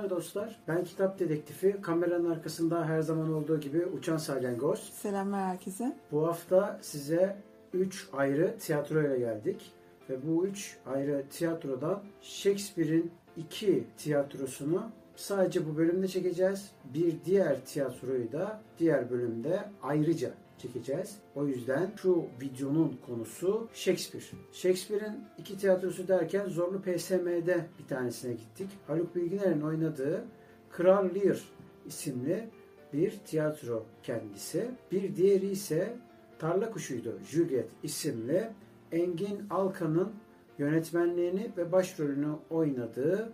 Selamlar dostlar. Ben kitap dedektifi. Kameranın arkasında her zaman olduğu gibi Uçan Salyangoz. Selamlar herkese. Bu hafta size 3 ayrı tiyatro ile geldik. Ve bu 3 ayrı tiyatrodan Shakespeare'in 2 tiyatrosunu sadece bu bölümde çekeceğiz. Bir diğer tiyatroyu da diğer bölümde ayrıca çekeceğiz. O yüzden şu videonun konusu Shakespeare. Shakespeare'in iki tiyatrosu derken Zorlu PSM'de bir tanesine gittik. Haluk Bilginer'in oynadığı Kral Lear isimli bir tiyatro kendisi. Bir diğeri ise Tarla Kuşuydu Juliet isimli Engin Alkan'ın yönetmenliğini ve başrolünü oynadığı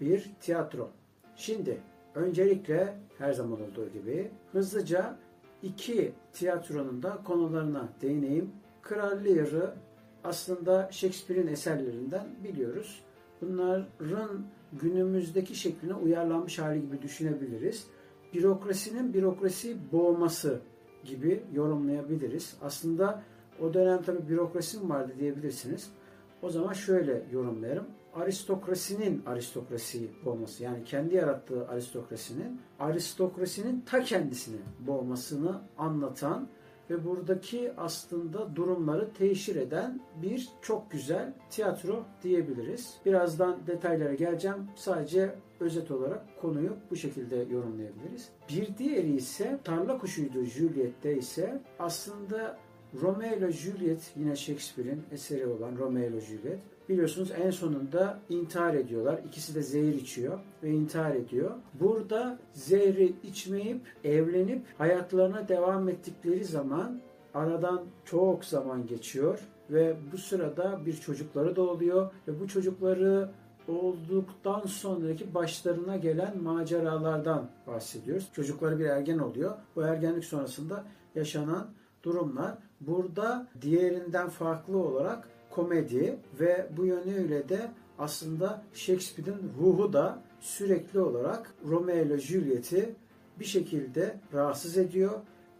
bir tiyatro. Şimdi öncelikle her zaman olduğu gibi hızlıca iki tiyatronun da konularına değineyim. Kral Lear'ı aslında Shakespeare'in eserlerinden biliyoruz. Bunların günümüzdeki şekline uyarlanmış hali gibi düşünebiliriz. Bürokrasinin bürokrasi boğması gibi yorumlayabiliriz. Aslında o dönem tabi bürokrasi mi vardı diyebilirsiniz. O zaman şöyle yorumlarım aristokrasinin aristokrasi olması yani kendi yarattığı aristokrasinin aristokrasinin ta kendisini boğmasını anlatan ve buradaki aslında durumları teşhir eden bir çok güzel tiyatro diyebiliriz. Birazdan detaylara geleceğim. Sadece özet olarak konuyu bu şekilde yorumlayabiliriz. Bir diğeri ise Tarla Kuşuydu Juliet'te ise aslında Romeo ile Juliet yine Shakespeare'in eseri olan Romeo ile Juliet biliyorsunuz en sonunda intihar ediyorlar. İkisi de zehir içiyor ve intihar ediyor. Burada zehri içmeyip evlenip hayatlarına devam ettikleri zaman aradan çok zaman geçiyor ve bu sırada bir çocukları da oluyor ve bu çocukları olduktan sonraki başlarına gelen maceralardan bahsediyoruz. Çocukları bir ergen oluyor. Bu ergenlik sonrasında yaşanan durumlar burada diğerinden farklı olarak komedi ve bu yönüyle de aslında Shakespeare'in ruhu da sürekli olarak Romeo ile Juliet'i bir şekilde rahatsız ediyor.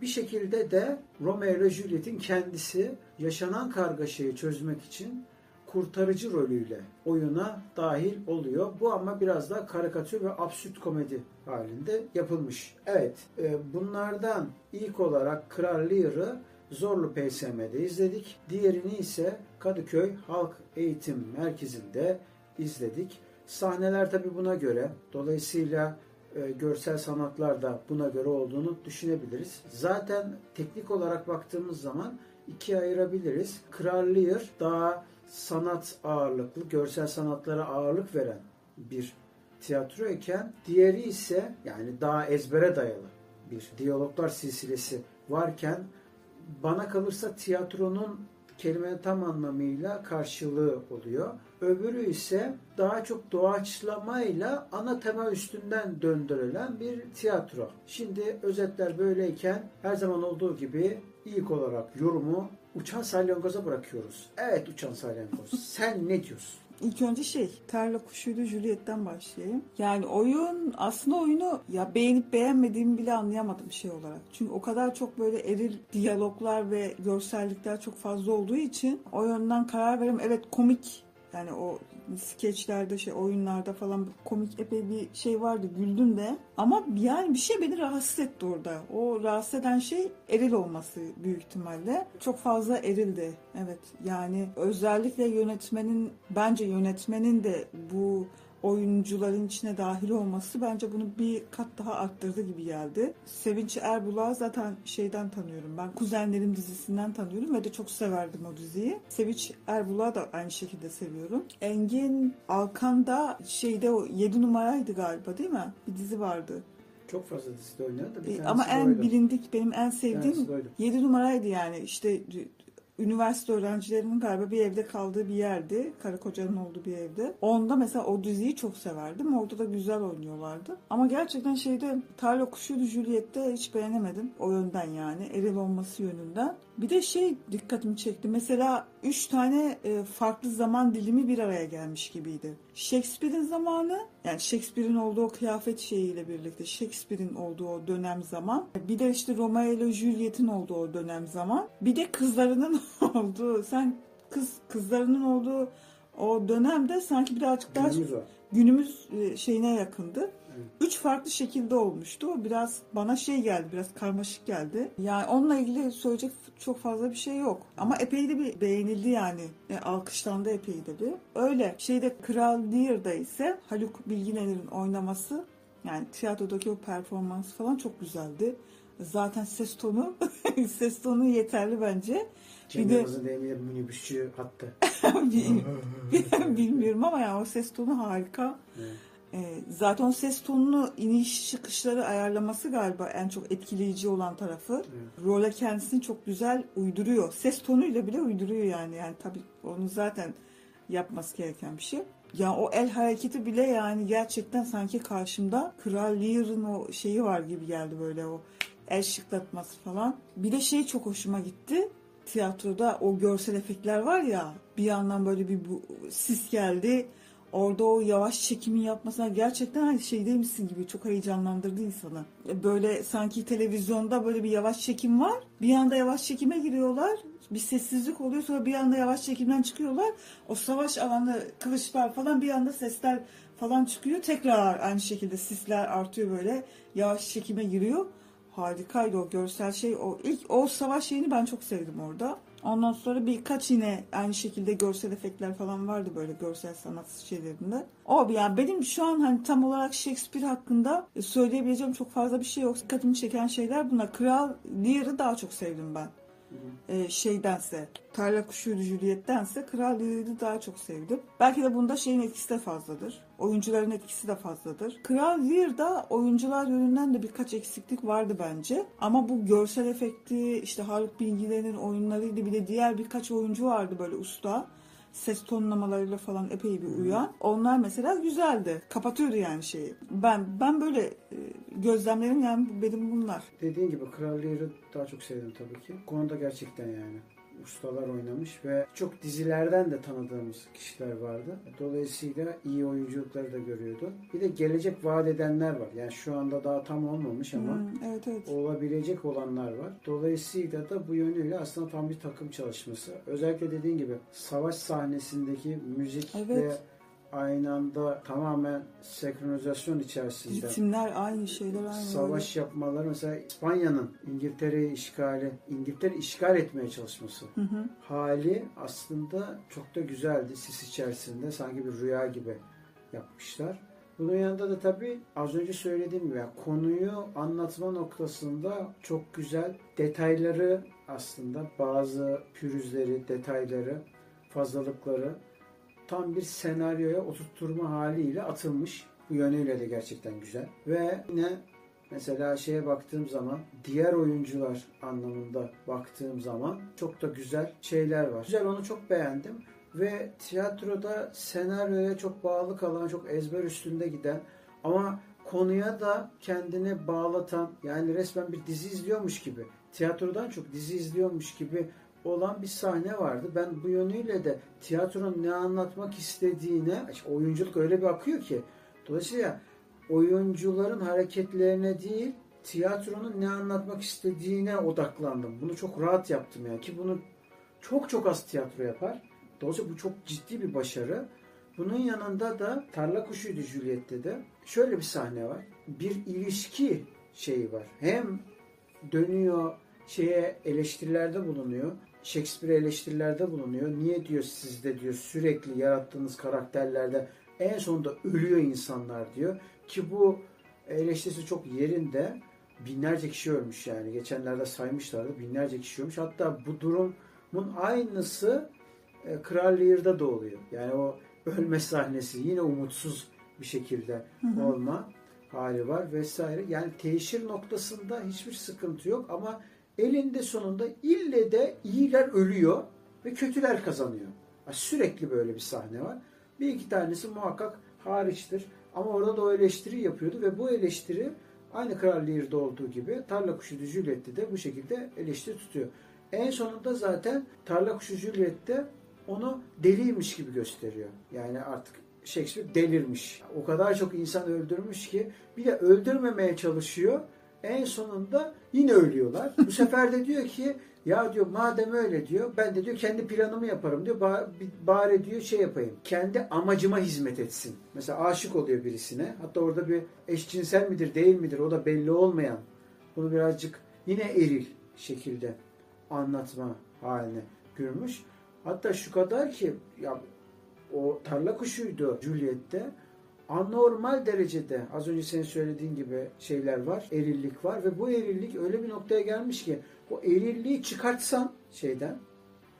Bir şekilde de Romeo ile Juliet'in kendisi yaşanan kargaşayı çözmek için kurtarıcı rolüyle oyuna dahil oluyor. Bu ama biraz da karikatür ve absürt komedi halinde yapılmış. Evet, e, bunlardan ilk olarak Kral Lear'ı Zorlu PSM'de izledik. Diğerini ise Kadıköy Halk Eğitim Merkezi'nde izledik. Sahneler tabi buna göre. Dolayısıyla e, görsel sanatlar da buna göre olduğunu düşünebiliriz. Zaten teknik olarak baktığımız zaman ikiye ayırabiliriz. Kral Lear daha sanat ağırlıklı, görsel sanatlara ağırlık veren bir tiyatro iken diğeri ise yani daha ezbere dayalı bir diyaloglar silsilesi varken bana kalırsa tiyatronun kelimenin tam anlamıyla karşılığı oluyor. Öbürü ise daha çok doğaçlamayla ana tema üstünden döndürülen bir tiyatro. Şimdi özetler böyleyken her zaman olduğu gibi ilk olarak yorumu Uçan Salyangoz'a bırakıyoruz. Evet Uçan Salyangoz sen ne diyorsun? İlk önce şey, Tarla Kuşuydu Juliet'ten başlayayım. Yani oyun, aslında oyunu ya beğenip beğenmediğimi bile anlayamadım şey olarak. Çünkü o kadar çok böyle eril diyaloglar ve görsellikler çok fazla olduğu için o yönden karar veriyorum. Evet komik yani o skeçlerde şey oyunlarda falan komik epey bir şey vardı güldüm de ama yani bir şey beni rahatsız etti orada. O rahatsız eden şey eril olması büyük ihtimalle. Çok fazla erildi. Evet yani özellikle yönetmenin bence yönetmenin de bu oyuncuların içine dahil olması bence bunu bir kat daha arttırdı gibi geldi. Sevinç Erbulak'ı zaten şeyden tanıyorum. Ben Kuzenlerim dizisinden tanıyorum ve de çok severdim o diziyi. Sevinç Erbulak'ı da aynı şekilde seviyorum. Engin Alkan da şeyde o 7 numaraydı galiba değil mi? Bir dizi vardı. Çok fazla dizide oynadı da bir E, Ama en oydu. bilindik benim en sevdiğim tanesi de oydu. 7 numaraydı yani işte üniversite öğrencilerinin galiba bir evde kaldığı bir yerdi. Karı kocanın olduğu bir evde. Onda mesela o diziyi çok severdim. Orada da güzel oynuyorlardı. Ama gerçekten şeyde Tarla Kuşuydu Juliet'te hiç beğenemedim. O yönden yani. Eril olması yönünden. Bir de şey dikkatimi çekti. Mesela üç tane e, farklı zaman dilimi bir araya gelmiş gibiydi. Shakespeare'in zamanı yani Shakespeare'in olduğu kıyafet şeyiyle birlikte Shakespeare'in olduğu o dönem zaman. Bir de işte Romeo ile Juliet'in olduğu o dönem zaman. Bir de kızlarının olduğu sen kız kızlarının olduğu o dönemde sanki birazcık daha Günümüz günümüz e, şeyine yakındı. Üç farklı şekilde olmuştu. O Biraz bana şey geldi, biraz karmaşık geldi. Yani onunla ilgili söyleyecek çok fazla bir şey yok. Ama epey de bir beğenildi yani. E, alkışlandı epey de bir. Öyle. Şeyde Kral Lear'da ise Haluk Bilginer'in oynaması yani tiyatrodaki o performans falan çok güzeldi. Zaten ses tonu ses tonu yeterli bence. Bir de- deyimiyle minibüsçü hattı. Bil- Bilmiyorum ama yani o ses tonu harika. Evet. Ee, zaten o ses tonunu iniş çıkışları ayarlaması galiba en çok etkileyici olan tarafı. Evet. Role kendisini çok güzel uyduruyor. Ses tonuyla bile uyduruyor yani. Yani tabii onu zaten yapması gereken bir şey. Ya o el hareketi bile yani gerçekten sanki karşımda Kral Lear'ın o şeyi var gibi geldi böyle o el şıklatması falan. Bir de şey çok hoşuma gitti. Tiyatroda o görsel efektler var ya bir yandan böyle bir bu, sis geldi. Orada o yavaş çekimi yapmasına gerçekten hani şeydeymişsin gibi çok heyecanlandırdı insanı. Böyle sanki televizyonda böyle bir yavaş çekim var. Bir anda yavaş çekime giriyorlar. Bir sessizlik oluyor sonra bir anda yavaş çekimden çıkıyorlar. O savaş alanı kılıçlar falan bir anda sesler falan çıkıyor. Tekrar aynı şekilde sisler artıyor böyle. Yavaş çekime giriyor. Harikaydı o görsel şey. O ilk o savaş şeyini ben çok sevdim orada. Ondan sonra birkaç yine aynı şekilde görsel efektler falan vardı böyle görsel sanat şeylerinde. O yani benim şu an hani tam olarak Shakespeare hakkında söyleyebileceğim çok fazla bir şey yok. Dikkatimi çeken şeyler bunlar. Kral Lear'ı daha çok sevdim ben. Ee, şeydense, Tarla Kuşuydu Juliet'tense Kral Lear'ı daha çok sevdim. Belki de bunda şeyin etkisi de fazladır. Oyuncuların etkisi de fazladır. Kral Lear'da oyuncular yönünden de birkaç eksiklik vardı bence. Ama bu görsel efekti, işte Haluk Bilgiler'in oyunlarıydı bir de diğer birkaç oyuncu vardı böyle usta. Ses tonlamalarıyla falan epey bir uyan. Onlar mesela güzeldi. Kapatıyordu yani şeyi. Ben ben böyle e, gözlemlerim yani benim bunlar. Dediğin gibi Kral Lear'ı daha çok sevdim tabii ki. Konuda gerçekten yani ustalar oynamış ve çok dizilerden de tanıdığımız kişiler vardı. Dolayısıyla iyi oyunculukları da görüyordu. Bir de gelecek vaat edenler var. Yani şu anda daha tam olmamış ama Hmm, evet evet. olabilecek olanlar var. Dolayısıyla da bu yönüyle aslında tam bir takım çalışması. Özellikle dediğin gibi savaş sahnesindeki müzik Evet. ve aynı anda tamamen senkronizasyon içerisinde Ritimler aynı şeyler aynı. savaş yapmaları mesela İspanya'nın İngiltere'yi işgali, İngiltere işgal etmeye çalışması Hı hı. hali aslında çok da güzeldi. Sis içerisinde sanki bir rüya gibi yapmışlar. Bunun yanında da tabii az önce söylediğim gibi yani konuyu anlatma noktasında çok güzel detayları aslında bazı pürüzleri, detayları, fazlalıkları tam bir senaryoya oturtturma haliyle atılmış. Bu yönüyle de gerçekten güzel. Ve yine mesela şeye baktığım zaman diğer oyuncular anlamında baktığım zaman çok da güzel şeyler var. Güzel onu çok beğendim. Ve tiyatroda senaryoya çok bağlı kalan, çok ezber üstünde giden ama konuya da kendini bağlatan yani resmen bir dizi izliyormuş gibi tiyatrodan çok dizi izliyormuş gibi olan bir sahne vardı. Ben bu yönüyle de tiyatronun ne anlatmak istediğine, oyunculuk öyle bir akıyor ki. Dolayısıyla oyuncuların hareketlerine değil, tiyatronun ne anlatmak istediğine odaklandım. Bunu çok rahat yaptım yani ki bunu çok çok az tiyatro yapar. Dolayısıyla bu çok ciddi bir başarı. Bunun yanında da Tarla Kuşu'ydu Juliet'te de. Şöyle bir sahne var. Bir ilişki şeyi var. Hem dönüyor şeye eleştirilerde bulunuyor. Shakespeare eleştirilerde bulunuyor. Niye diyor sizde diyor sürekli yarattığınız karakterlerde en sonunda ölüyor insanlar diyor. Ki bu eleştirisi çok yerinde. Binlerce kişi ölmüş yani. Geçenlerde saymışlardı. Binlerce kişi ölmüş. Hatta bu durumun aynısı e, Kral Lear'da da oluyor. Yani o ölme sahnesi yine umutsuz bir şekilde olma hali var vesaire. Yani teşhir noktasında hiçbir sıkıntı yok ama elinde sonunda ille de iyiler ölüyor ve kötüler kazanıyor. Sürekli böyle bir sahne var. Bir iki tanesi muhakkak hariçtir. Ama orada da o eleştiri yapıyordu ve bu eleştiri aynı Kral Lear'da olduğu gibi Tarla Kuşu Juliet'te de bu şekilde eleştiri tutuyor. En sonunda zaten Tarla Kuşu Juliet'te onu deliymiş gibi gösteriyor. Yani artık Shakespeare delirmiş. O kadar çok insan öldürmüş ki bir de öldürmemeye çalışıyor. En sonunda yine ölüyorlar. Bu sefer de diyor ki ya diyor madem öyle diyor ben de diyor kendi planımı yaparım diyor. Bari diyor şey yapayım. Kendi amacıma hizmet etsin. Mesela aşık oluyor birisine. Hatta orada bir eşcinsel midir değil midir o da belli olmayan. Bunu birazcık yine eril şekilde anlatma haline görmüş. Hatta şu kadar ki ya o tarla kuşuydu Juliet'te. Anormal derecede az önce senin söylediğin gibi şeyler var. Erillik var ve bu erillik öyle bir noktaya gelmiş ki o erilliği çıkartsan şeyden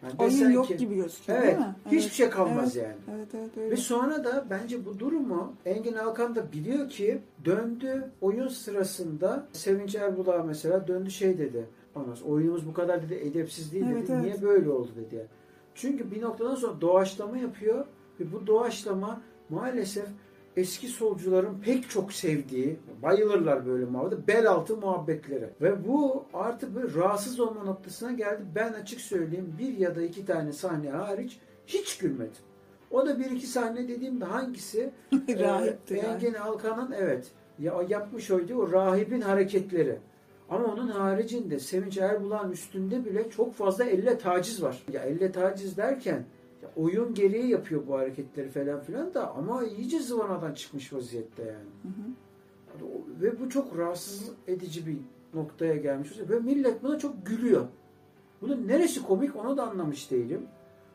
yani Oyun yok ki, gibi gözüküyor evet, değil mi? Hiçbir evet. şey kalmaz evet, yani. Evet, evet, öyle. Ve sonra da bence bu durumu Engin Alkan da biliyor ki döndü oyun sırasında Sevinç Erbul'a mesela döndü şey dedi. Ondan sonra oyunumuz bu kadar dedi edepsiz değil evet, dedi. Evet. Niye böyle oldu dedi. Çünkü bir noktadan sonra doğaçlama yapıyor ve bu doğaçlama maalesef eski solcuların pek çok sevdiği, bayılırlar böyle muhabbete, bel altı muhabbetleri. Ve bu artık bir rahatsız olma noktasına geldi. Ben açık söyleyeyim bir ya da iki tane sahne hariç hiç gülmedim. O da bir iki sahne dediğimde hangisi? Rahipti ee, Engin Alkan'ın evet ya, yapmış oydu o rahibin hareketleri. Ama onun haricinde Sevinç Erbulak'ın üstünde bile çok fazla elle taciz var. Ya elle taciz derken oyun gereği yapıyor bu hareketleri falan filan da ama iyice zıvanadan çıkmış vaziyette yani. Hı hı. Ve bu çok rahatsız edici bir noktaya gelmiş. Ve millet buna çok gülüyor. Bunun neresi komik onu da anlamış değilim.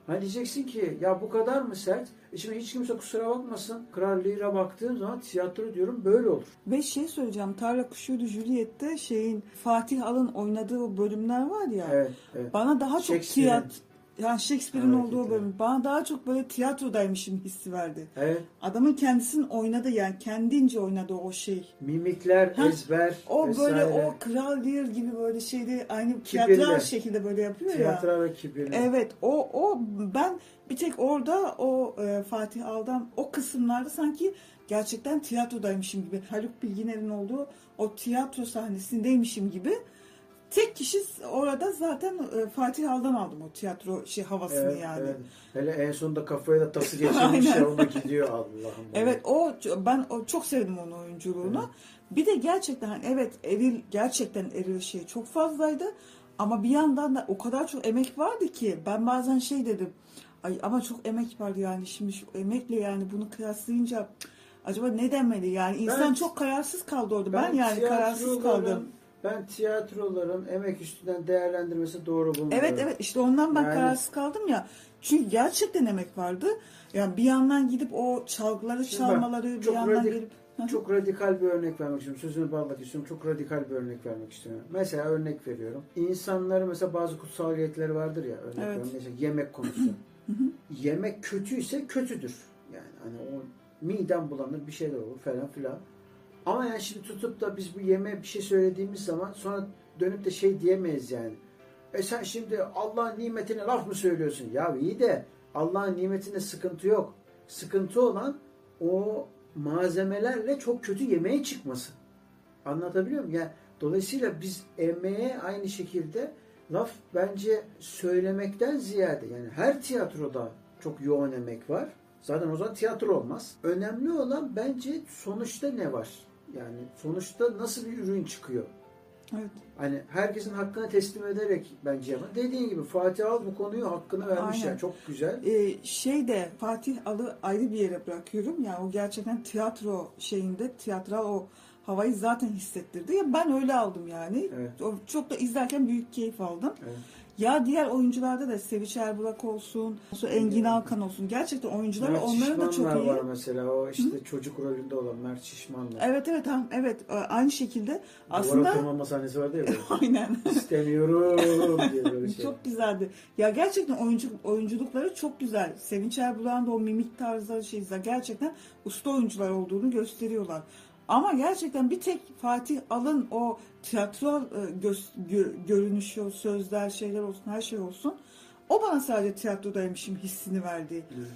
Hani diyeceksin ki ya bu kadar mı sert? E şimdi hiç kimse kusura bakmasın. Kral Lear'a baktığım zaman tiyatro diyorum böyle olur. Ve şey söyleyeceğim. Tarla Kuşuydu Juliet'te şeyin Fatih Alın oynadığı o bölümler var ya. Evet, evet. Bana daha çok tiyatro yani Shakespeare'in Evet, olduğu evet. bölüm bana daha çok böyle tiyatrodaymışım hissi verdi. Evet. Adamın kendisinin oynadı yani kendince oynadı o şey. Mimikler, Ha, ezber O vesaire. böyle o kral Lear gibi böyle şeyde aynı Kibirli. tiyatral şekilde böyle yapıyor ya. Tiyatral ve kibirli. Evet o o ben bir tek orada o e, Fatih Aldan o kısımlarda sanki gerçekten tiyatrodaymışım gibi. Haluk Bilginer'in olduğu o tiyatro sahnesindeymişim gibi. Tek kişi orada zaten e, Fatih Aldan aldım o tiyatro şey havasını Evet, yani. evet. Hele en sonunda kafaya da tası geçirmiş ya ona gidiyor Allah'ım. Evet o ben o çok sevdim onun oyunculuğunu. Evet. Bir de gerçekten hani evet eril gerçekten eril şey çok fazlaydı ama bir yandan da o kadar çok emek vardı ki ben bazen şey dedim. Ay ama çok emek var yani şimdi şu emekle yani bunu kıyaslayınca acaba ne demeli yani insan Ben- çok kararsız kaldı orada. Ben, yani kararsız kaldım. Ben tiyatroların emek üstünden değerlendirmesi doğru bulmuyorum. Evet evet işte ondan ben Yani- kararsız kaldım ya. Çünkü gerçekten emek vardı. Yani bir yandan gidip o çalgıları Şimdi çalmaları bir yandan radik- gelip Çok radikal bir örnek vermek istiyorum. Sözünü bağlamak istiyorum. Çok radikal bir örnek vermek istiyorum. Mesela örnek veriyorum. İnsanların mesela bazı kutsal vardır ya. Örnek Evet. Mesela yemek konusu. yemek kötüyse kötüdür. Yani hani o midem bulanır bir şeyler olur falan filan. Ama yani şimdi tutup da biz bu yemeğe bir şey söylediğimiz zaman sonra dönüp de şey diyemeyiz yani. E sen şimdi Allah'ın nimetine laf mı söylüyorsun? Ya iyi de Allah'ın nimetinde sıkıntı yok. Sıkıntı olan o malzemelerle çok kötü yemeğe çıkması. Anlatabiliyor muyum? Yani dolayısıyla biz emeğe aynı şekilde laf bence söylemekten ziyade yani her tiyatroda çok yoğun emek var. Zaten o zaman tiyatro olmaz. Önemli olan bence sonuçta ne var? Yani sonuçta nasıl bir ürün çıkıyor? Evet. Hani herkesin hakkını teslim ederek bence yapar. Dediğin gibi Fatih Al bu konuyu hakkını vermiş Aynen. yani çok güzel. Ee, şey de Fatih Al'ı ayrı bir yere bırakıyorum. Yani o gerçekten tiyatro şeyinde tiyatral o havayı zaten hissettirdi. Ya ben öyle aldım yani. Evet. Çok da izlerken büyük keyif aldım. Evet. Ya diğer oyuncularda da Seviç Erburak olsun, Engin Alkan olsun. Gerçekten oyuncular Mert onların da çok Şişmanlar iyi. var mesela o işte çocuk rolünde olan Mert Şişman var. Evet evet tamam evet Ee, aynı şekilde Duvara aslında tırmanma sahnesi vardı ya aynen İstemiyorum diye böyle şey. çok güzeldi. Ya gerçekten oyuncu oyunculukları çok güzel. Sevinç Erburak'ın da o mimik tarzları şeyler gerçekten usta oyuncular olduğunu gösteriyorlar. Ama gerçekten bir tek Fatih Al'ın o tiyatro e, görünüşü, sözler, şeyler olsun, her şey olsun. O bana sadece tiyatrodaymışım hissini verdi. Evet.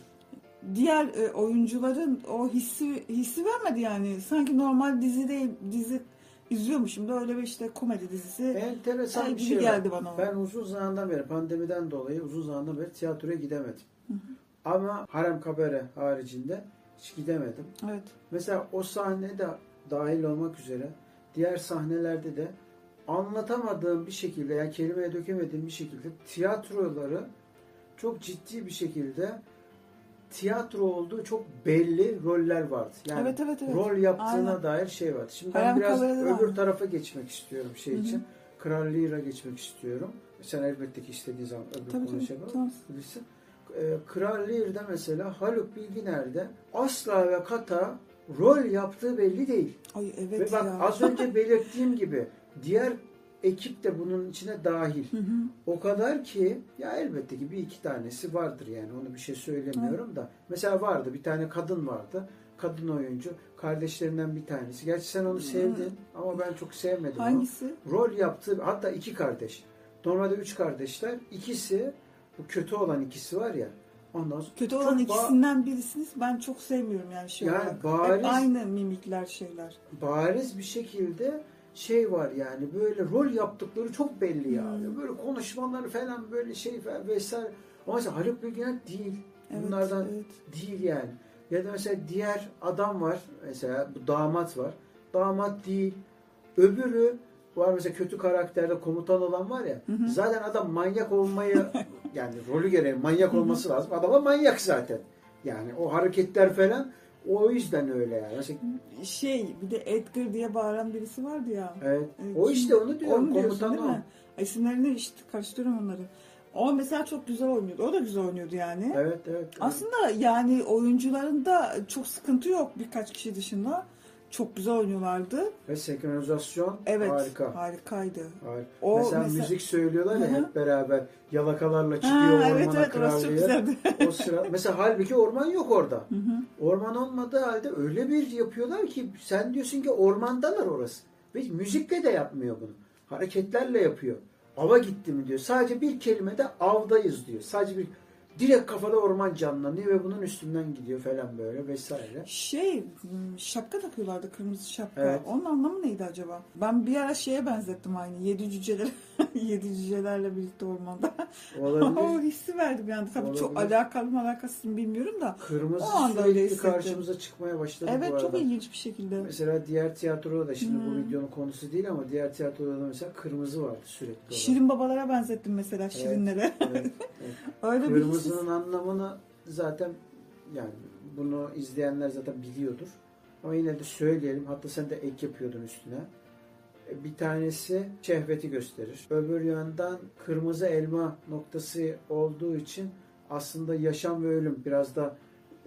Diğer e, oyuncuların o hissi hissi vermedi yani. Sanki normal dizi değil, dizi izliyormuşum da öyle bir işte komedi dizisi. Enteresan Ay bir şey var. geldi bana. Ben uzun zamandan beri pandemiden dolayı uzun zamandan beri tiyatroya gidemedim. Ama Harem Kabare haricinde hiç gidemedim. Evet. Mesela o sahne de dahil olmak üzere diğer sahnelerde de anlatamadığım bir şekilde yani kelimeye dökemediğim bir şekilde tiyatroları çok ciddi bir şekilde tiyatro olduğu çok belli roller vardı. Yani evet evet evet. rol yaptığına Aynen. dair şey vardı. Şimdi ben Harem biraz öbür var. tarafa geçmek istiyorum şey Hı hı. için. Kral Lear'a geçmek istiyorum. Sen elbette ki istediğin zaman öbür Tabii konu şey. Tamam. Bilirsin. Ee, Kral Lear'da mesela Haluk Bilginer'de asla ve kata rol yaptığı belli değil. Ay evet ve bak ya. az önce belirttiğim gibi diğer ekip de bunun içine dahil. Hı hı. O kadar ki ya elbette ki bir iki tanesi vardır yani onu bir şey söylemiyorum da. Mesela vardı bir tane kadın vardı. Kadın oyuncu. Kardeşlerinden bir tanesi. Gerçi sen onu sevdin ama ben çok sevmedim onu. Hangisi? Rol yaptığı hatta iki kardeş. Normalde üç kardeşler. İkisi bu kötü olan ikisi var ya. Ondan sonra Kötü olan ikisinden birisiniz ben çok sevmiyorum yani şey Yani olarak. bariz- Hep aynı mimikler şeyler. bariz bir şekilde şey var yani böyle rol yaptıkları çok belli ya. Hmm. Böyle konuşmaları falan böyle şey falan vesaire. Ama mesela Haluk Bilginer değil. Evet, Bunlardan evet. değil yani. Ya da mesela diğer adam var. Mesela bu damat var. Damat değil. Öbürü var mesela kötü karakterde komutan olan var ya. Hı hı. Zaten adam manyak olmayı yani rolü gereği manyak olması lazım. Adama manyak zaten. Yani o hareketler falan o yüzden öyle yani. Mesela, Şey bir de Edgar diye bağıran birisi vardı ya. evet. Evet, O işte onu diyorum. Onu komutan değil o. mi? İsimlerini işte karıştırıyorum onları. O mesela çok güzel oynuyordu. O da güzel oynuyordu yani. Evet evet. evet. Aslında yani oyuncularında çok sıkıntı yok birkaç kişi dışında. Çok güzel oynuyorlardı. Ve senkronizasyon Evet. harika. Harikaydı. Harika. O mesela, mesela- müzik söylüyorlar ya Hı hı. hep beraber yalakalarla çıkıyor Ha, ormana evet evet. O sıra mesela halbuki orman yok orada. Hı hı. Orman olmadığı halde öyle bir yapıyorlar ki sen diyorsun ki ormandalar orası. Ve müzikle de yapmıyor bunu. Hareketlerle yapıyor. Ava gitti mi diyor. Sadece bir kelimede avdayız diyor. Sadece bir direkt kafada orman canlanıyor ve bunun üstünden gidiyor falan böyle vesaire. Şey hmm, şapka takıyorlardı kırmızı şapka. Evet. Onun anlamı neydi acaba? Ben bir ara şeye benzettim aynı. Yedi cüceler yedi cücelerle birlikte ormanda. o Olabilir. hissi verdim yani. Tabii çok Olabilir. alakalı mı alakasız mı bilmiyorum da. Kırmızı O anda öyle hissettim. karşımıza çıkmaya başladı bu Evet arada. çok ilginç bir şekilde. Mesela diğer tiyatroda da şimdi bu Hmm. videonun konusu değil ama diğer tiyatroda da mesela kırmızı vardı sürekli. olarak. Şirin babalara benzettim mesela şirinlere. Evet, evet. Öyle bir Kırmızının anlamını zaten yani bunu izleyenler zaten biliyordur. Ama yine de söyleyelim. Hatta sen de ek yapıyordun üstüne. E, Bir tanesi şehveti gösterir. Öbür yandan kırmızı elma noktası olduğu için aslında yaşam ve ölüm biraz da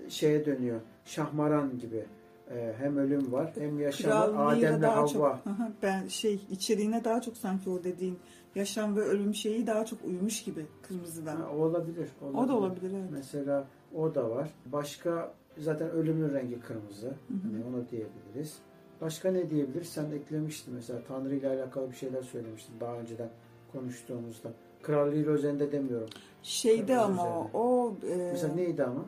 şeye dönüyor. Şahmaran gibi. E, Hem ölüm var hem yaşam var. Adem'le daha Havva. çok Aha, ben şey içeriğine daha çok sanki o dediğin yaşam ve ölüm şeyi daha çok uyumuş gibi kırmızıdan. Ha, olabilir, olabilir. o da olabilir evet. Mesela o da var. Başka zaten ölümün rengi kırmızı. Hani onu diyebiliriz. Başka ne diyebiliriz? Sen eklemiştin mesela Tanrı ile alakalı bir şeyler söylemiştin daha önceden konuştuğumuzda. Krallığı özelinde demiyorum. Şeyde Kırmızı ama üzerine. o, o e, Mesela neydi ama?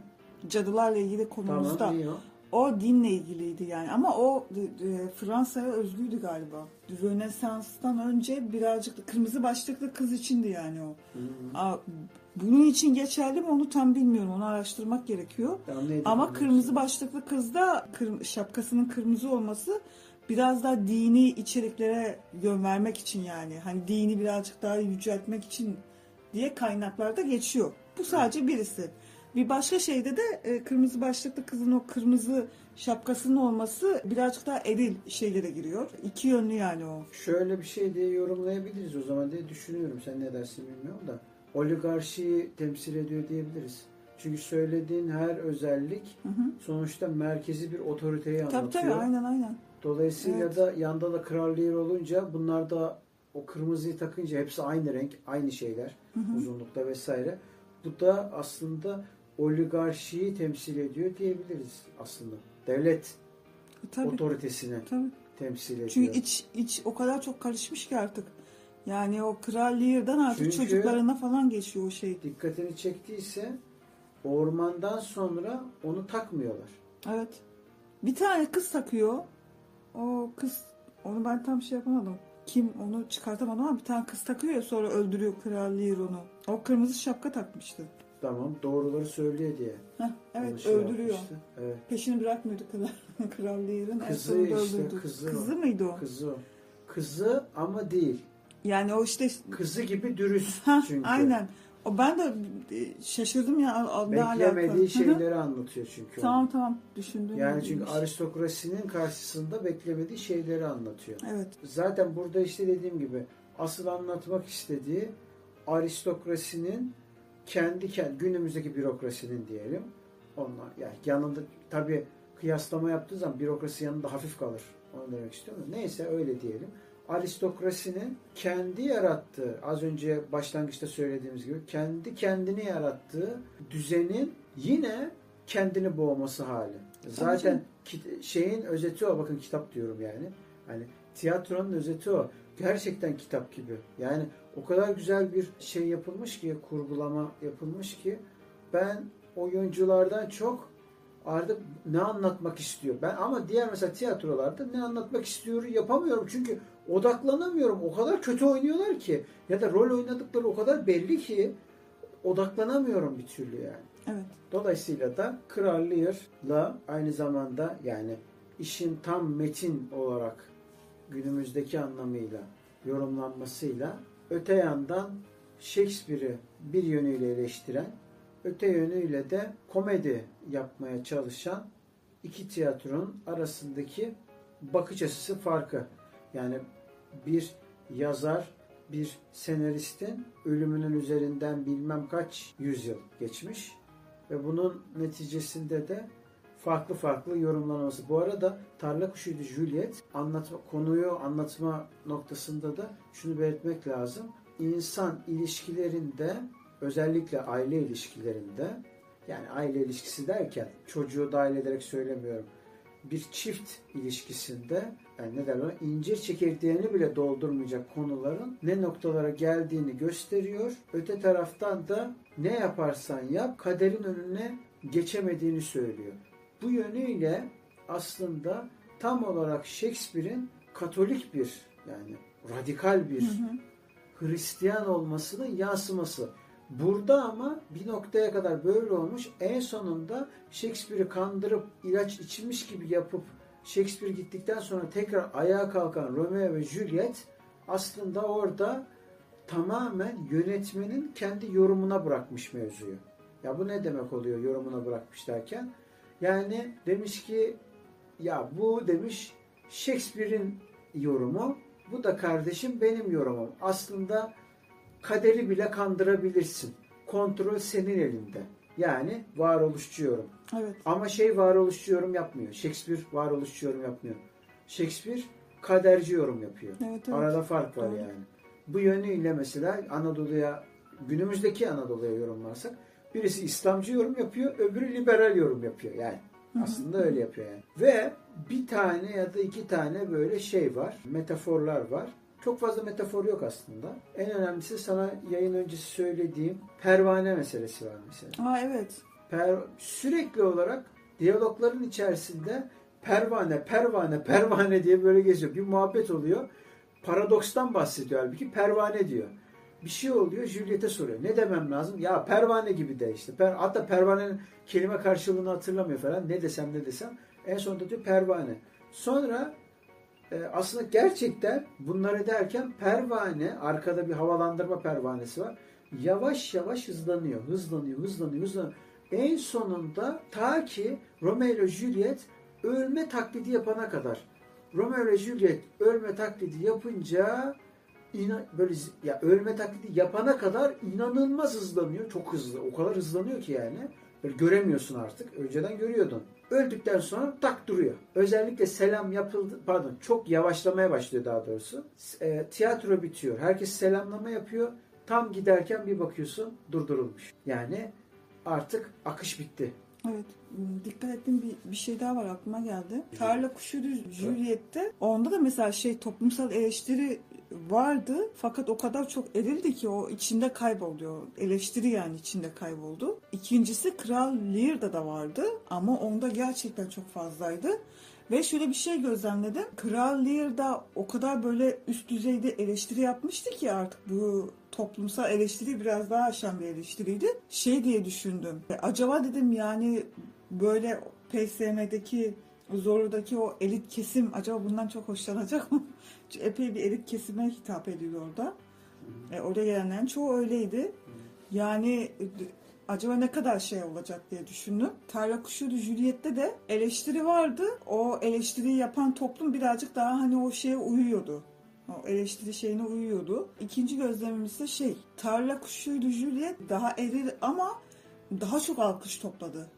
cadılarla ilgili konumuzda Tamam iyi o. O dinle ilgiliydi yani ama o e, e, Fransa'ya özgüydü galiba. Rönesans'tan önce birazcık da kırmızı başlıklı kız içindi yani o. Aa, bunun için geçerli mi onu tam bilmiyorum. Onu araştırmak gerekiyor. Neydi Ama kırmızı başlıklı kızda kır- şapkasının kırmızı olması biraz daha dini içeriklere yön vermek için yani. Hani dini birazcık daha yüceltmek için diye kaynaklarda geçiyor. Bu sadece birisi. Bir başka şeyde de e, kırmızı başlıklı kızın o kırmızı şapkasının olması birazcık daha eril şeylere giriyor. İki yönlü yani o. Şöyle bir şey diye yorumlayabiliriz o zaman diye düşünüyorum. Sen ne dersin bilmiyorum da. Oligarşiyi temsil ediyor diyebiliriz. Çünkü söylediğin her özellik Hı hı. sonuçta merkezi bir otoriteyi Tabii anlatıyor. tabii aynen aynen. Dolayısıyla Evet. da yanda da kral yer olunca bunlar da o kırmızıyı takınca hepsi aynı renk, aynı şeyler Hı hı. uzunlukta vesaire. Bu da aslında oligarşiyi temsil ediyor diyebiliriz aslında. Devlet Tabii, otoritesini tabii. temsil ediyor. Çünkü iç iç o kadar çok karışmış ki artık. Yani o Kral Lear'dan artık Çünkü- çocuklarına falan geçiyor o şey. dikkatini çektiyse ormandan sonra onu takmıyorlar. Evet. Bir tane kız takıyor. O kız onu ben tam şey yapamadım. Kim onu çıkartamadım ama bir tane kız takıyor ya sonra öldürüyor Kral Lear onu. O kırmızı şapka takmıştı. Tamam doğruları söylüyor diye. Heh, onu evet şey öldürüyor. yapmıştı. Evet. Peşini bırakmıyordu Kral, Kral. En Kızı işte, öldürdü. kızı o. Kızı mıydı o? Kızı o. Kızı ama değil. Yani o işte Kızı gibi dürüst ha çünkü. aynen. O ben de e, şaşırdım ya Beklemediği şeyleri anlatıyor çünkü. Tamam tamam düşündüm. Yani çünkü aristokrasinin karşısında beklemediği şeyleri anlatıyor. Evet. Zaten burada işte dediğim gibi asıl anlatmak istediği aristokrasinin kendi kendi günümüzdeki bürokrasinin diyelim. Onlar yani yanında tabi kıyaslama yaptığı zaman bürokrasi yanında hafif kalır. Onu demek istiyorum. Neyse öyle diyelim. Aristokrasinin kendi yarattığı az önce başlangıçta söylediğimiz gibi kendi kendini yarattığı düzenin yine kendini boğması hali. Zaten kit- şeyin özeti o. Bakın kitap diyorum yani. Hani tiyatronun özeti o. Gerçekten kitap gibi. Yani o kadar güzel bir şey yapılmış ki, kurgulama yapılmış ki ben oyunculardan çok artık ne anlatmak istiyor. Ben ama diğer mesela tiyatrolarda ne anlatmak istiyor yapamıyorum. Çünkü odaklanamıyorum. O kadar kötü oynuyorlar ki ya da rol oynadıkları o kadar belli ki odaklanamıyorum bir türlü yani. Evet. Dolayısıyla da Kral Lear'la aynı zamanda yani işin tam metin olarak günümüzdeki anlamıyla yorumlanmasıyla öte yandan Shakespeare'i bir yönüyle eleştiren, öte yönüyle de komedi yapmaya çalışan iki tiyatronun arasındaki bakış açısı farkı. Yani bir yazar, bir senaristin ölümünün üzerinden bilmem kaç yüzyıl geçmiş ve bunun neticesinde de farklı farklı yorumlanması. Bu arada Tarla Kuşu'ydu Juliet anlatma, konuyu anlatma noktasında da şunu belirtmek lazım. İnsan ilişkilerinde özellikle aile ilişkilerinde yani aile ilişkisi derken çocuğu dahil ederek söylemiyorum. Bir çift ilişkisinde yani ne derler incir çekirdeğini bile doldurmayacak konuların ne noktalara geldiğini gösteriyor. Öte taraftan da ne yaparsan yap kaderin önüne geçemediğini söylüyor. Bu yönüyle aslında tam olarak Shakespeare'in Katolik bir yani radikal bir Hı hı. Hristiyan olmasının yansıması. Burada ama bir noktaya kadar böyle olmuş. En sonunda Shakespeare'i kandırıp ilaç içmiş gibi yapıp Shakespeare gittikten sonra tekrar ayağa kalkan Romeo ve Juliet aslında orada tamamen yönetmenin kendi yorumuna bırakmış mevzuyu. Ya bu ne demek oluyor yorumuna bırakmış derken? Yani demiş ki ya bu demiş Shakespeare'in yorumu bu da kardeşim benim yorumum. Aslında kaderi bile kandırabilirsin. Kontrol senin elinde. Yani varoluşçu yorum. Evet. Ama şey varoluşçu yorum yapmıyor. Shakespeare varoluşçu yorum yapmıyor. Shakespeare kaderci yorum yapıyor. Evet, evet. Arada fark var Doğru. yani. Bu yönüyle mesela Anadolu'ya günümüzdeki Anadolu'ya yorumlarsak birisi İslamcı yorum yapıyor, öbürü liberal yorum yapıyor yani. Aslında öyle yapıyor yani. Ve bir tane ya da iki tane böyle şey var, metaforlar var. Çok fazla metafor yok aslında. En önemlisi sana yayın öncesi söylediğim pervane meselesi var mesela. Aa evet. Per, sürekli olarak diyalogların içerisinde pervane, pervane, pervane diye böyle geziyor. Bir muhabbet oluyor. Paradokstan bahsediyor halbuki pervane diyor. Bir şey oluyor Juliet'e soruyor. Ne demem lazım? Ya pervane gibi de işte. Per, hatta pervanenin kelime karşılığını hatırlamıyor falan. Ne desem ne desem. En sonunda diyor pervane. Sonra e, aslında gerçekten bunları derken pervane, arkada bir havalandırma pervanesi var. Yavaş yavaş hızlanıyor, hızlanıyor, hızlanıyor, hızlanıyor. En sonunda ta ki Romeo ile Juliet ölme taklidi yapana kadar. Romeo ile Juliet ölme taklidi yapınca inan, böyle ya ölme taklidi yapana kadar inanılmaz hızlanıyor. Çok hızlı. O kadar hızlanıyor ki yani. Böyle göremiyorsun artık. Önceden görüyordun. Öldükten sonra tak duruyor. Özellikle selam yapıldı. Pardon çok yavaşlamaya başlıyor daha doğrusu. E, tiyatro bitiyor. Herkes selamlama yapıyor. Tam giderken bir bakıyorsun durdurulmuş. Yani artık akış bitti. Evet. Hmm, Dikkat ettiğim bir, bir şey daha var aklıma geldi. Tarla Kuşu'du Juliet'te. Onda da mesela şey toplumsal eleştiri vardı. Fakat o kadar çok erildi ki o içinde kayboluyor. Eleştiri yani içinde kayboldu. İkincisi Kral Lear'da da vardı. Ama onda gerçekten çok fazlaydı. Ve şöyle bir şey gözlemledim. Kral Lear'da o kadar böyle üst düzeyde eleştiri yapmıştı ki artık bu toplumsal eleştiri biraz daha aşan bir eleştiriydi. Şey diye düşündüm. E, Acaba dedim yani böyle PSM'deki Zorlu'daki o elit kesim acaba bundan çok hoşlanacak mı? Çünkü epey bir elit kesime hitap ediyor orada. E, oraya gelenlerin çoğu öyleydi. Yani e, acaba ne kadar şey olacak diye düşündüm. Tarla Kuşu'du Juliet'te de eleştiri vardı. O eleştiriyi yapan toplum birazcık daha hani o şeye uyuyordu. O eleştiri şeyine uyuyordu. İkinci gözlemimiz de şey, Tarla Kuşu'ydu Juliet daha eril ama daha çok alkış topladı.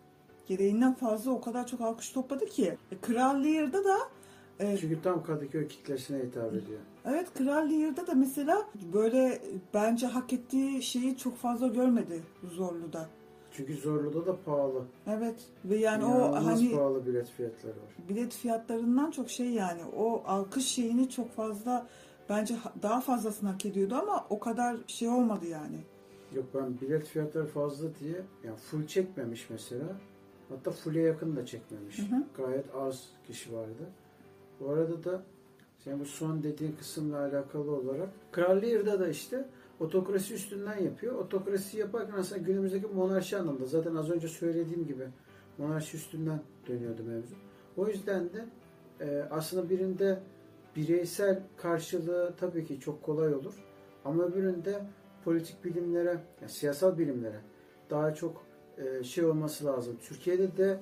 Gereğinden fazla o kadar çok alkış topladı ki. E, Kral Lear'da da e, Çünkü tam Kadıköy kitlesine hitap ediyor. Evet Kral Lear'da da mesela böyle bence hak ettiği şeyi çok fazla görmedi Zorlu'da. Çünkü Zorlu'da da pahalı. Evet ve yani o İnanılmaz hani pahalı bilet fiyatları var. bilet fiyatlarından çok şey yani o alkış şeyini çok fazla bence ha- daha fazlasını hak ediyordu ama o kadar şey olmadı yani. Yok ben bilet fiyatları fazla diye yani full çekmemiş mesela. Hatta full'e yakın da çekmemiş. Hı hı. Gayet az kişi vardı. Bu arada da sen bu son dediğin kısımla alakalı olarak Kral Lear'da da işte otokrasi üstünden yapıyor. Otokrasi yaparken aslında günümüzdeki monarşi anlamında zaten az önce söylediğim gibi monarşi üstünden dönüyordu mevzu. O yüzden de e, aslında birinde bireysel karşılığı tabii ki çok kolay olur. Ama öbüründe politik bilimlere, yani siyasal bilimlere daha çok şey olması lazım. Türkiye'de de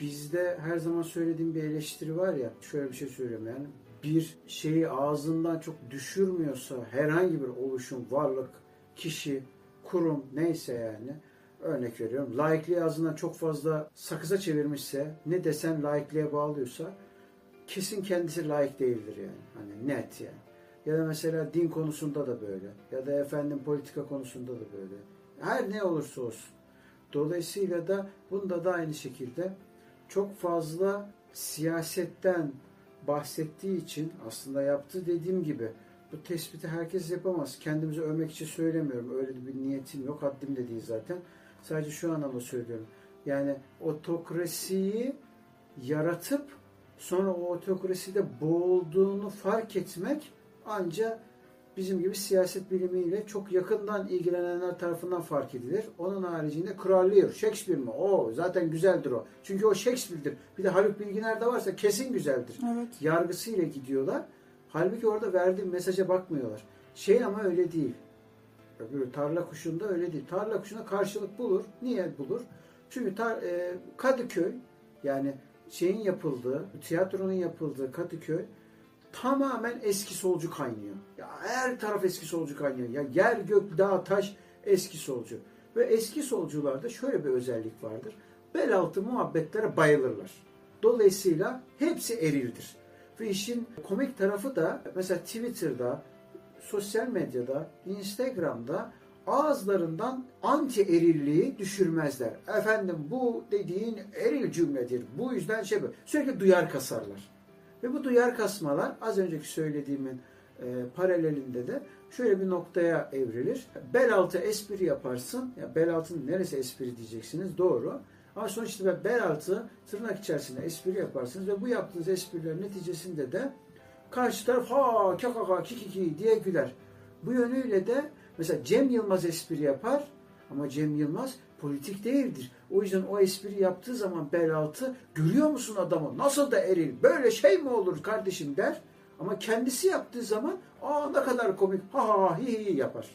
bizde her zaman söylediğim bir eleştiri var ya, şöyle bir şey söylüyorum yani bir şeyi ağzından çok düşürmüyorsa herhangi bir oluşum, varlık, kişi, kurum neyse yani örnek veriyorum. Laikliği ağzından çok fazla sakıza çevirmişse ne desen laikliğe bağlıyorsa kesin kendisi layık değildir yani. Hani net yani. Ya da mesela din konusunda da böyle. Ya da efendim politika konusunda da böyle. Her ne olursa olsun. Dolayısıyla da bunda da aynı şekilde çok fazla siyasetten bahsettiği için aslında yaptığı dediğim gibi bu tespiti herkes yapamaz. Kendimizi övmek için söylemiyorum. Öyle bir niyetim yok. Haddim de değil zaten. Sadece şu anlamda söylüyorum. Yani otokrasiyi yaratıp sonra o otokraside boğulduğunu fark etmek ancak bizim gibi siyaset bilimiyle çok yakından ilgilenenler tarafından fark edilir. Onun haricinde Lear, Shakespeare mi? O zaten güzeldir o. Çünkü o Shakespeare'dir. Bir de Haluk Bilginer de varsa kesin güzeldir. Evet. Yargısıyla gidiyorlar. Halbuki orada verdiğim mesaja bakmıyorlar. Şey ama öyle değil. Öbürü tarla kuşunda öyle değil. Tarla kuşuna karşılık bulur. Niye bulur? Çünkü tar, e, Kadıköy yani şeyin yapıldığı, tiyatronun yapıldığı Kadıköy tamamen eski solcu kaynıyor. Ya her taraf eski solcu kaynıyor. Ya yer gök dağ taş eski solcu. Ve eski solcularda şöyle bir özellik vardır. Bel altı muhabbetlere bayılırlar. Dolayısıyla hepsi erildir. Ve işin komik tarafı da mesela Twitter'da, sosyal medyada, Instagram'da ağızlarından anti erilliği düşürmezler. Efendim bu dediğin eril cümledir. Bu yüzden şey böyle. Sürekli duyar kasarlar. Ve bu duyar kasmalar az önceki söylediğimin e, paralelinde de şöyle bir noktaya evrilir. Bel altı espri yaparsın. Ya bel altının neresi espri diyeceksiniz. Doğru. Ama sonuçta bel altı tırnak içerisinde espri yaparsınız ve bu yaptığınız espriler neticesinde de karşı taraf ha kakaka kikiki diye güler. Bu yönüyle de mesela Cem Yılmaz espri yapar ama Cem Yılmaz politik değildir. O yüzden o espri yaptığı zaman bel altı görüyor musun adamı nasıl da eril böyle şey mi olur kardeşim der. Ama kendisi yaptığı zaman aa ne kadar komik ha ha hi hi yapar.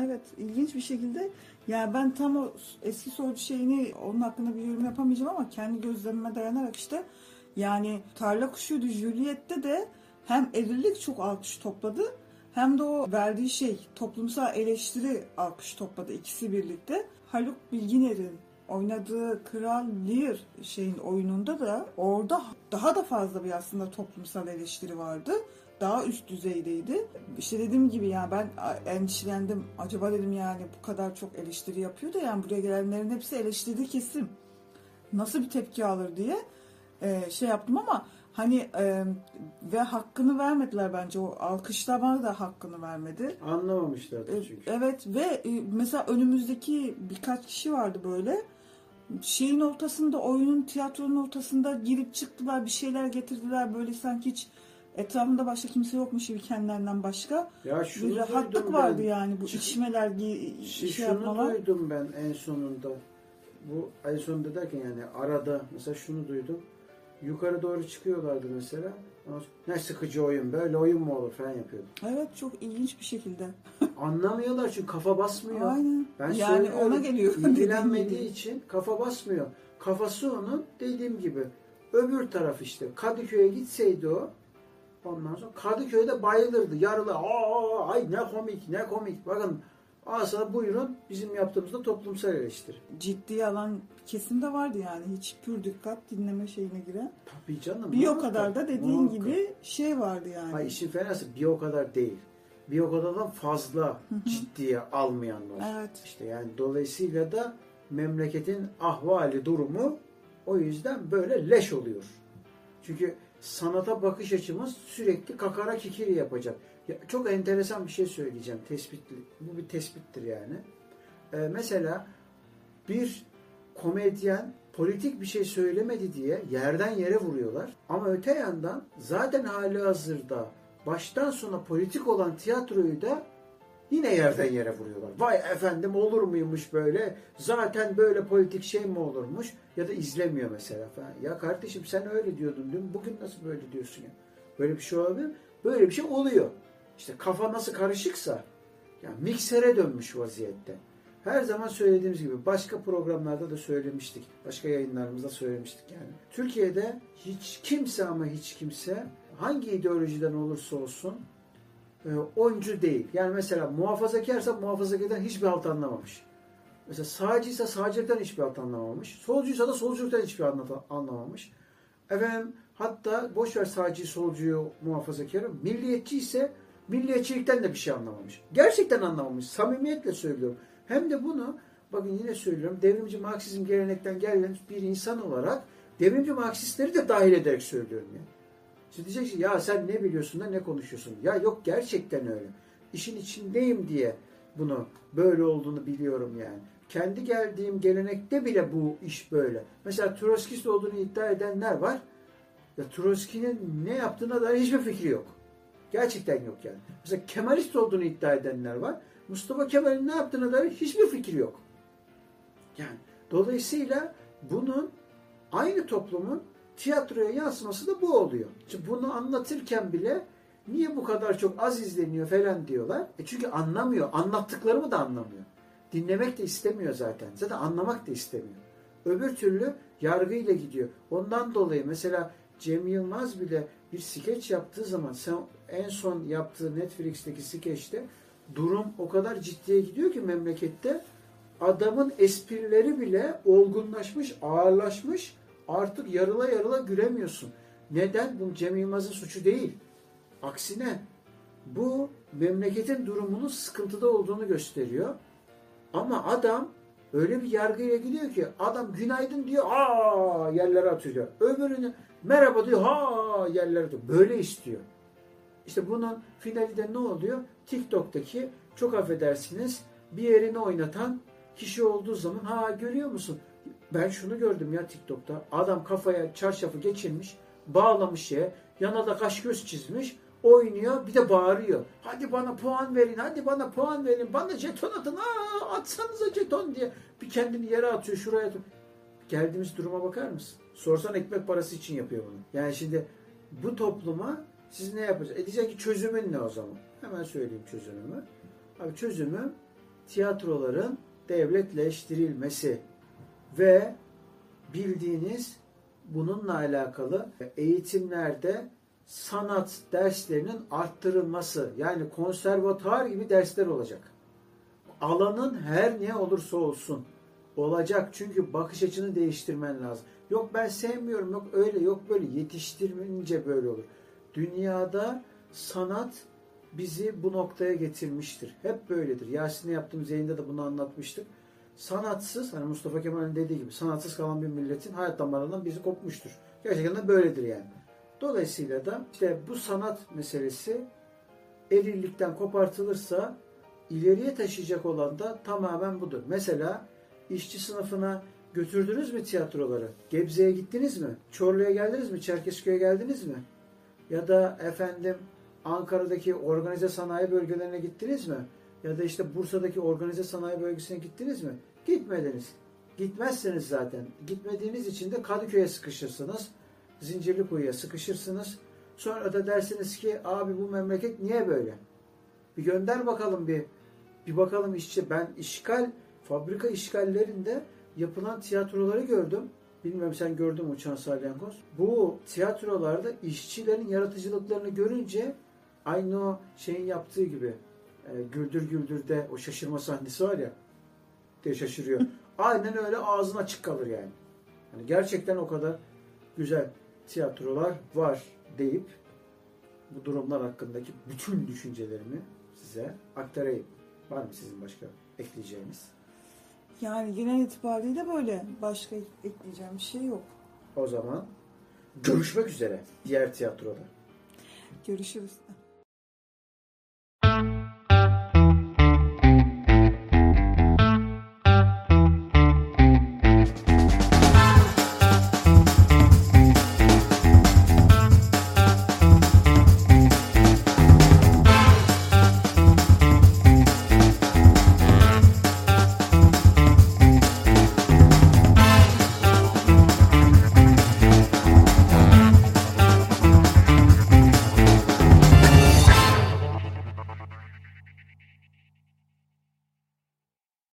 Evet ilginç bir şekilde yani ben tam o eski solcu şeyini onun hakkında bir yorum yapamayacağım ama kendi gözlemime dayanarak işte yani Tarla Kuşuydu Juliet'te de hem erillik çok alkış topladı hem de o verdiği şey toplumsal eleştiri alkış topladı ikisi birlikte. Haluk Bilginer'in oynadığı Kral Lear şeyin oyununda da orada daha da fazla bir aslında toplumsal eleştiri vardı daha üst düzeydeydi. İşte dediğim gibi yani ben endişelendim. Acaba dedim yani bu kadar çok eleştiri yapıyor da yani buraya gelenlerin hepsi eleştirdi kesim. Nasıl bir tepki alır diye e, şey yaptım ama hani e, ve hakkını vermediler bence o alkışlamada da hakkını vermedi. Anlamamışlardı E, çünkü. Evet ve e, mesela önümüzdeki birkaç kişi vardı böyle. Şeyin ortasında, oyunun, tiyatronun ortasında girip çıktılar, bir şeyler getirdiler. Böyle sanki hiç etrafında başka kimse yokmuş gibi kendilerinden başka. Ya şunu Bir rahatlık vardı ben. yani bu içmeler, gi- Şey, şey şunu yapmalar. duydum ben en sonunda. Bu en sonunda derken yani arada mesela şunu duydum. Yukarı doğru çıkıyorlardı mesela. Ne sıkıcı oyun böyle oyun mu olur falan yapıyordu. Evet çok ilginç bir şekilde. Anlamıyorlar çünkü kafa basmıyor. Aynen. Ben yani ona geliyor. İlgilenmediği için kafa basmıyor. Kafası onun dediğim gibi öbür taraf işte. Kadıköy'e gitseydi o ondan sonra Kadıköy'de bayılırdı. Yarılı aa ay ne komik ne komik. Bakın aslında buyurun bizim yaptığımızda toplumsal eleştiri. Ciddiye alan kesim de vardı yani. Hiç pür dikkat dinleme şeyine giren. Tabii canım. Bir o kadar da dediğin muhakkak. gibi şey vardı yani. Hayır işin fenası bir o kadar değil. Bir o kadardan fazla ciddiye almayan var. Evet. İşte yani dolayısıyla da memleketin ahvali durumu o yüzden böyle leş oluyor. Çünkü sanata bakış açımız sürekli kakara kikiri yapacak. Ya, çok enteresan bir şey söyleyeceğim. Tespitli. Bu bir tespittir yani. Ee, mesela bir komedyen politik bir şey söylemedi diye yerden yere vuruyorlar. Ama öte yandan zaten hali hazırda baştan sona politik olan tiyatroyu da yine yerden yere vuruyorlar. Vay efendim olur muymuş böyle? Zaten böyle politik şey mi olurmuş? Ya da izlemiyor mesela falan. Ya kardeşim sen öyle diyordun dün. Bugün nasıl böyle diyorsun ya? Böyle bir şey olabilir? Böyle bir şey oluyor. İşte kafa nasıl karışıksa yani miksere dönmüş vaziyette. Her zaman söylediğimiz gibi başka programlarda da söylemiştik. Başka yayınlarımızda söylemiştik yani. Türkiye'de hiç kimse ama hiç kimse hangi ideolojiden olursa olsun e, oyuncu değil. Yani mesela muhafazakarsa muhafazakardan hiçbir halt anlamamış. Mesela sağcıysa sağcılıktan hiçbir halt anlamamış. Solcuysa da solculuktan hiçbir anla- anlamamış. Efendim hatta boş ver sağcıyı, solcuyu, muhafazakarı. Milliyetçi ise milliyetçilikten de bir şey anlamamış. Gerçekten anlamamış. Samimiyetle söylüyorum. Hem de bunu bakın yine söylüyorum. Devrimci Marksizm gelenekten gelen bir insan olarak devrimci Marksistleri de dahil ederek söylüyorum yani. Şimdi diyeceksin ya sen ne biliyorsun da ne konuşuyorsun? Ya yok gerçekten öyle. İşin içindeyim diye bunu böyle olduğunu biliyorum yani. Kendi geldiğim gelenekte bile bu iş böyle. Mesela Troskist olduğunu iddia edenler var. Ya Trotsky'nin ne yaptığına dair hiçbir fikri yok. Gerçekten yok yani. Mesela Kemalist olduğunu iddia edenler var. Mustafa Kemal'in ne yaptığına dair hiçbir fikri yok. Yani dolayısıyla bunun aynı toplumun tiyatroya yansıması da bu oluyor. Şimdi bunu anlatırken bile niye bu kadar çok az izleniyor falan diyorlar. E çünkü anlamıyor. Anlattıklarımı da anlamıyor. Dinlemek de istemiyor zaten. Zaten anlamak da istemiyor. Öbür türlü yargıyla gidiyor. Ondan dolayı mesela Cem Yılmaz bile bir skeç yaptığı zaman sen en son yaptığı Netflix'teki skeçte durum o kadar ciddiye gidiyor ki memlekette adamın esprileri bile olgunlaşmış, ağırlaşmış. Artık yarıla yarıla gülemiyorsun. Neden? Bu Cem Yılmaz'ın suçu değil. Aksine bu memleketin durumunun sıkıntıda olduğunu gösteriyor. Ama adam öyle bir yargıya gidiyor ki adam günaydın diyor aa yerlere atıyor. Öbürünü merhaba diyor ha yerlere atıyor. Böyle istiyor. İşte bunun finali de ne oluyor? TikTok'taki çok affedersiniz bir yerini oynatan kişi olduğu zaman ha görüyor musun? Ben şunu gördüm ya TikTok'ta. Adam kafaya çarşafı geçirmiş, bağlamış şeye, yana da kaş göz çizmiş, oynuyor, bir de bağırıyor. Hadi bana puan verin, hadi bana puan verin, bana jeton atın, aa atsanıza jeton diye. Bir kendini yere atıyor, şuraya atıyor. Geldiğimiz duruma bakar mısın? Sorsan ekmek parası için yapıyor bunu. Yani şimdi bu topluma siz ne yapacaksınız? E diyecek ki çözümün ne o zaman? Hemen söyleyeyim çözümümü. Abi çözümü tiyatroların devletleştirilmesi ve bildiğiniz bununla alakalı eğitimlerde sanat derslerinin arttırılması yani konservatuar gibi dersler olacak. Alanın her ne olursa olsun olacak çünkü bakış açını değiştirmen lazım. Yok ben sevmiyorum yok öyle yok böyle yetiştirmeyince böyle olur. Dünyada sanat bizi bu noktaya getirmiştir. Hep böyledir. Yasin'e yaptığımız yayında da bunu anlatmıştık. Sanatsız, hani Mustafa Kemal'in dediği gibi sanatsız kalan bir milletin hayat damarından bizi kopmuştur. Gerçekten de böyledir yani. Dolayısıyla da işte bu sanat meselesi erillikten kopartılırsa ileriye taşıyacak olan da tamamen budur. Mesela işçi sınıfına götürdünüz mü tiyatroları? Gebze'ye gittiniz mi? Çorlu'ya geldiniz mi? Çerkezköy'e geldiniz mi? Ya da efendim Ankara'daki organize sanayi bölgelerine gittiniz mi? Ya da işte Bursa'daki organize sanayi bölgesine gittiniz mi? Gitmediniz. Gitmezseniz zaten. Gitmediğiniz için de Kadıköy'e sıkışırsınız. Zincirlikuyu'ya sıkışırsınız. Sonra da dersiniz ki abi bu memleket niye böyle? Bir gönder bakalım bir. Bir bakalım işçi. Ben işgal, fabrika işgallerinde yapılan tiyatroları gördüm. Bilmiyorum sen gördün mü Uçan Salyangoz? Bu tiyatrolarda işçilerin yaratıcılıklarını görünce aynı o şeyin yaptığı gibi e, Güldür Güldür'de o şaşırma sahnesi var ya diye şaşırıyor. Aynen öyle ağzına açık kalır yani. yani. Gerçekten o kadar güzel tiyatrolar var deyip bu durumlar hakkındaki bütün düşüncelerimi size aktarayım. Var mı sizin başka ekleyeceğiniz? Yani genel itibariyle böyle. Başka ekleyeceğim bir şey yok. O zaman görüşmek üzere diğer tiyatroda. Görüşürüz.